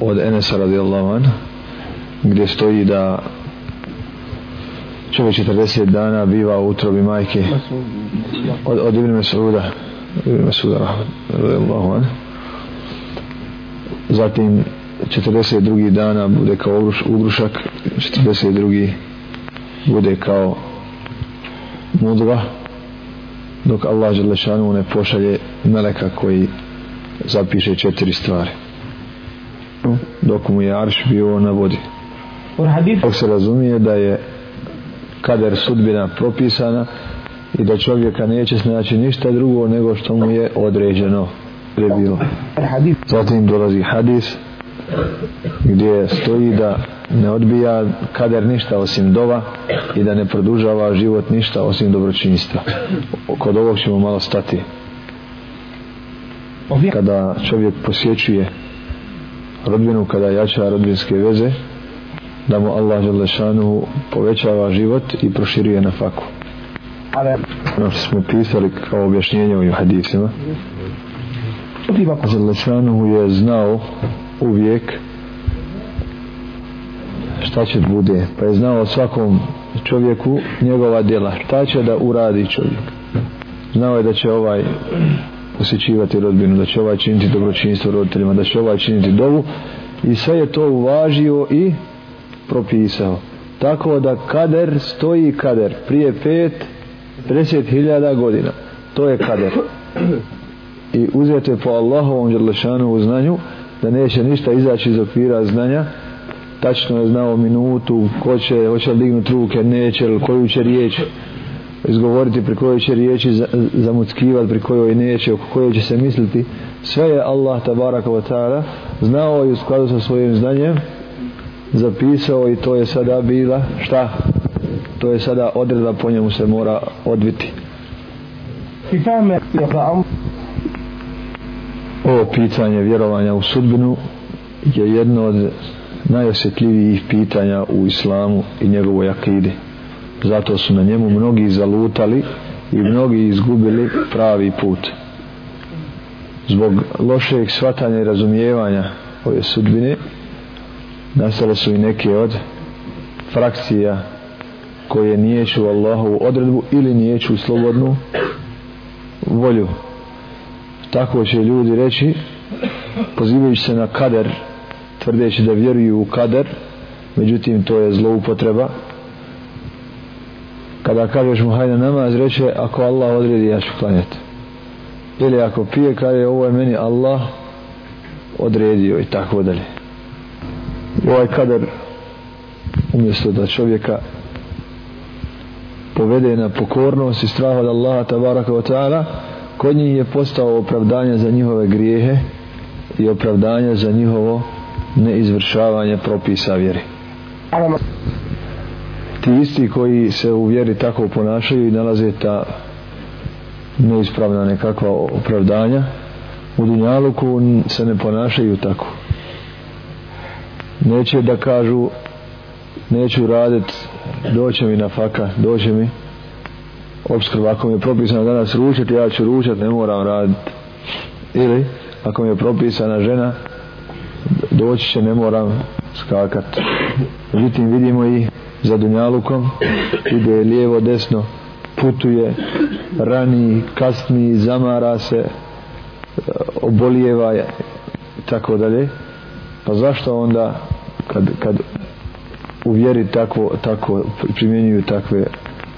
od Enesa radijallahu an gdje stoji da čovjek 40 dana biva u utrobi majke od, od Ibn Mesuda Ibn Mesuda radijallahu an zatim 42. dana bude kao ugrušak 42. bude kao mudva dok Allah Želešanu ne pošalje meleka koji zapiše četiri stvari dok mu je arš bio na vodi. Dok se razumije da je kader sudbina propisana i da čovjeka neće snaći ništa drugo nego što mu je određeno je bilo zatim dolazi hadis gdje stoji da ne odbija kader ništa osim dova i da ne produžava život ništa osim dobročinjstva kod ovog ćemo malo stati. Kada čovjek posjećuje rodbinu kada jača rodbinske veze da mu Allah Želešanu povećava život i proširuje na faku. Ono što smo pisali kao objašnjenje ovim hadisima Želešanu je znao uvijek šta će bude pa je znao svakom čovjeku njegova djela šta će da uradi čovjek. Znao je da će ovaj posjećivati rodbinu da će ovaj činiti dobročinstvo roditeljima da će ovaj činiti dovu. I sve je to uvažio i propisao. Tako da kader stoji kader. Prije pet 50.000 godina. To je kader. I uzete po Allahovom Đerlešanu u znanju da neće ništa izaći iz okvira znanja. Tačno je znao minutu ko će, hoće li dignuti ruke neće koju će riječ izgovoriti pri kojoj će riječi zamuckivati pri kojoj neće oko kojoj će se misliti. Sve je Allah tabaraka wa ta'ala znao i u skladu sa svojim znanjem zapisao i to je sada bila šta? To je sada odredba po njemu se mora odviti. Ovo pitanje vjerovanja u sudbinu je jedno od najosjetljivijih pitanja u islamu i njegovoj akidi zato su na njemu mnogi zalutali i mnogi izgubili pravi put. Zbog lošeg shvatanja i razumijevanja ove sudbine nastale su i neke od frakcija koje nijeću Allahovu odredbu ili nijeću slobodnu volju. Tako će ljudi reći pozivajući se na kader tvrdeći da vjeruju u kader međutim to je zloupotreba kada kažeš mu hajde namaz reče ako Allah odredi ja ću klanjati. Ili ako pije kaže ovo je meni Allah odredio i tako dalje. Ovaj kader umjesto da čovjeka povede na pokornost i strah od Allaha tabaraka wa ta'ala kod njih je postao opravdanje za njihove grijehe i opravdanje za njihovo neizvršavanje propisa vjeri ti isti koji se u vjeri tako ponašaju i nalaze ta neispravna nekakva opravdanja u Dunjaluku se ne ponašaju tako. Neće da kažu neću radit doće mi na faka doće mi. Obskrba ako mi je propisano danas ručat ja ću ručat ne moram radit. Ili ako mi je propisana žena doći će ne moram skakat. Međutim vidimo i za Dunjalukom ide lijevo desno putuje rani kasni zamara se e, obolijeva i tako dalje. Pa zašto onda kad, kad u vjeri tako, tako primjenjuju takve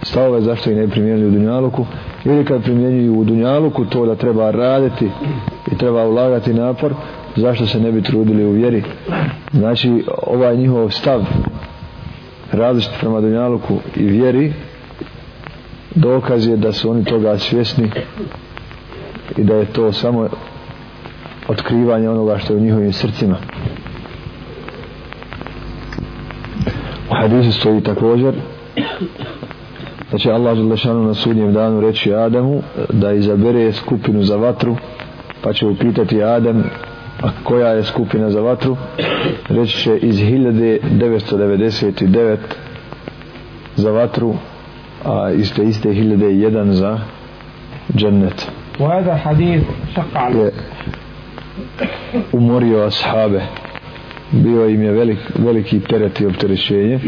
stavove zašto i ne primjenjuju u Dunjaluku? Ili kad primjenjuju u Dunjaluku to da treba raditi i treba ulagati napor zašto se ne bi trudili u vjeri? Znači ovaj njihov stav različit prema Dunjaluku i vjeri dokaz je da su oni toga svjesni i da je to samo otkrivanje onoga što je u njihovim srcima. U hadisu stoji također da će Allah Želešanu na sudnjem danu reći Adamu da izabere skupinu za vatru pa će upitati Adam a koja je skupina za vatru reći će iz 1999 za vatru a iste iste 1001 za džennet وهذا حديث شق عليه umorio ashabe bio im je velik, veliki teret i opterećenje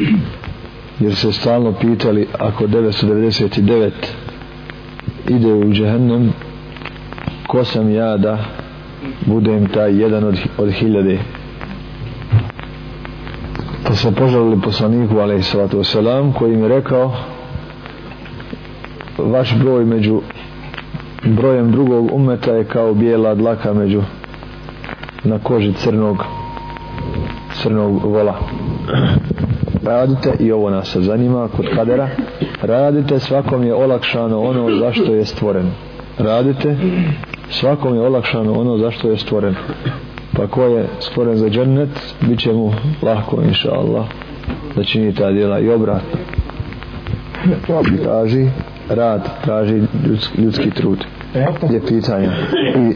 jer se stalno pitali ako 999 ide u džehennem ko sam ja da budem taj jedan od, od hiljade. Pa se požalili poslaniku alaihissalatu wasalam koji mi je rekao vaš broj među brojem drugog umeta je kao bijela dlaka među na koži crnog crnog vola. Radite i ovo nas se zanima kod kadera. Radite svakom je olakšano ono zašto je stvoren. Radite svakom je olakšano ono zašto je stvoren. Pa ko je stvoren za džennet bit će mu lahko inša Allah da čini ta djela i obratno. Traži rad traži ljudski, ljudski trud. Je pitanja? I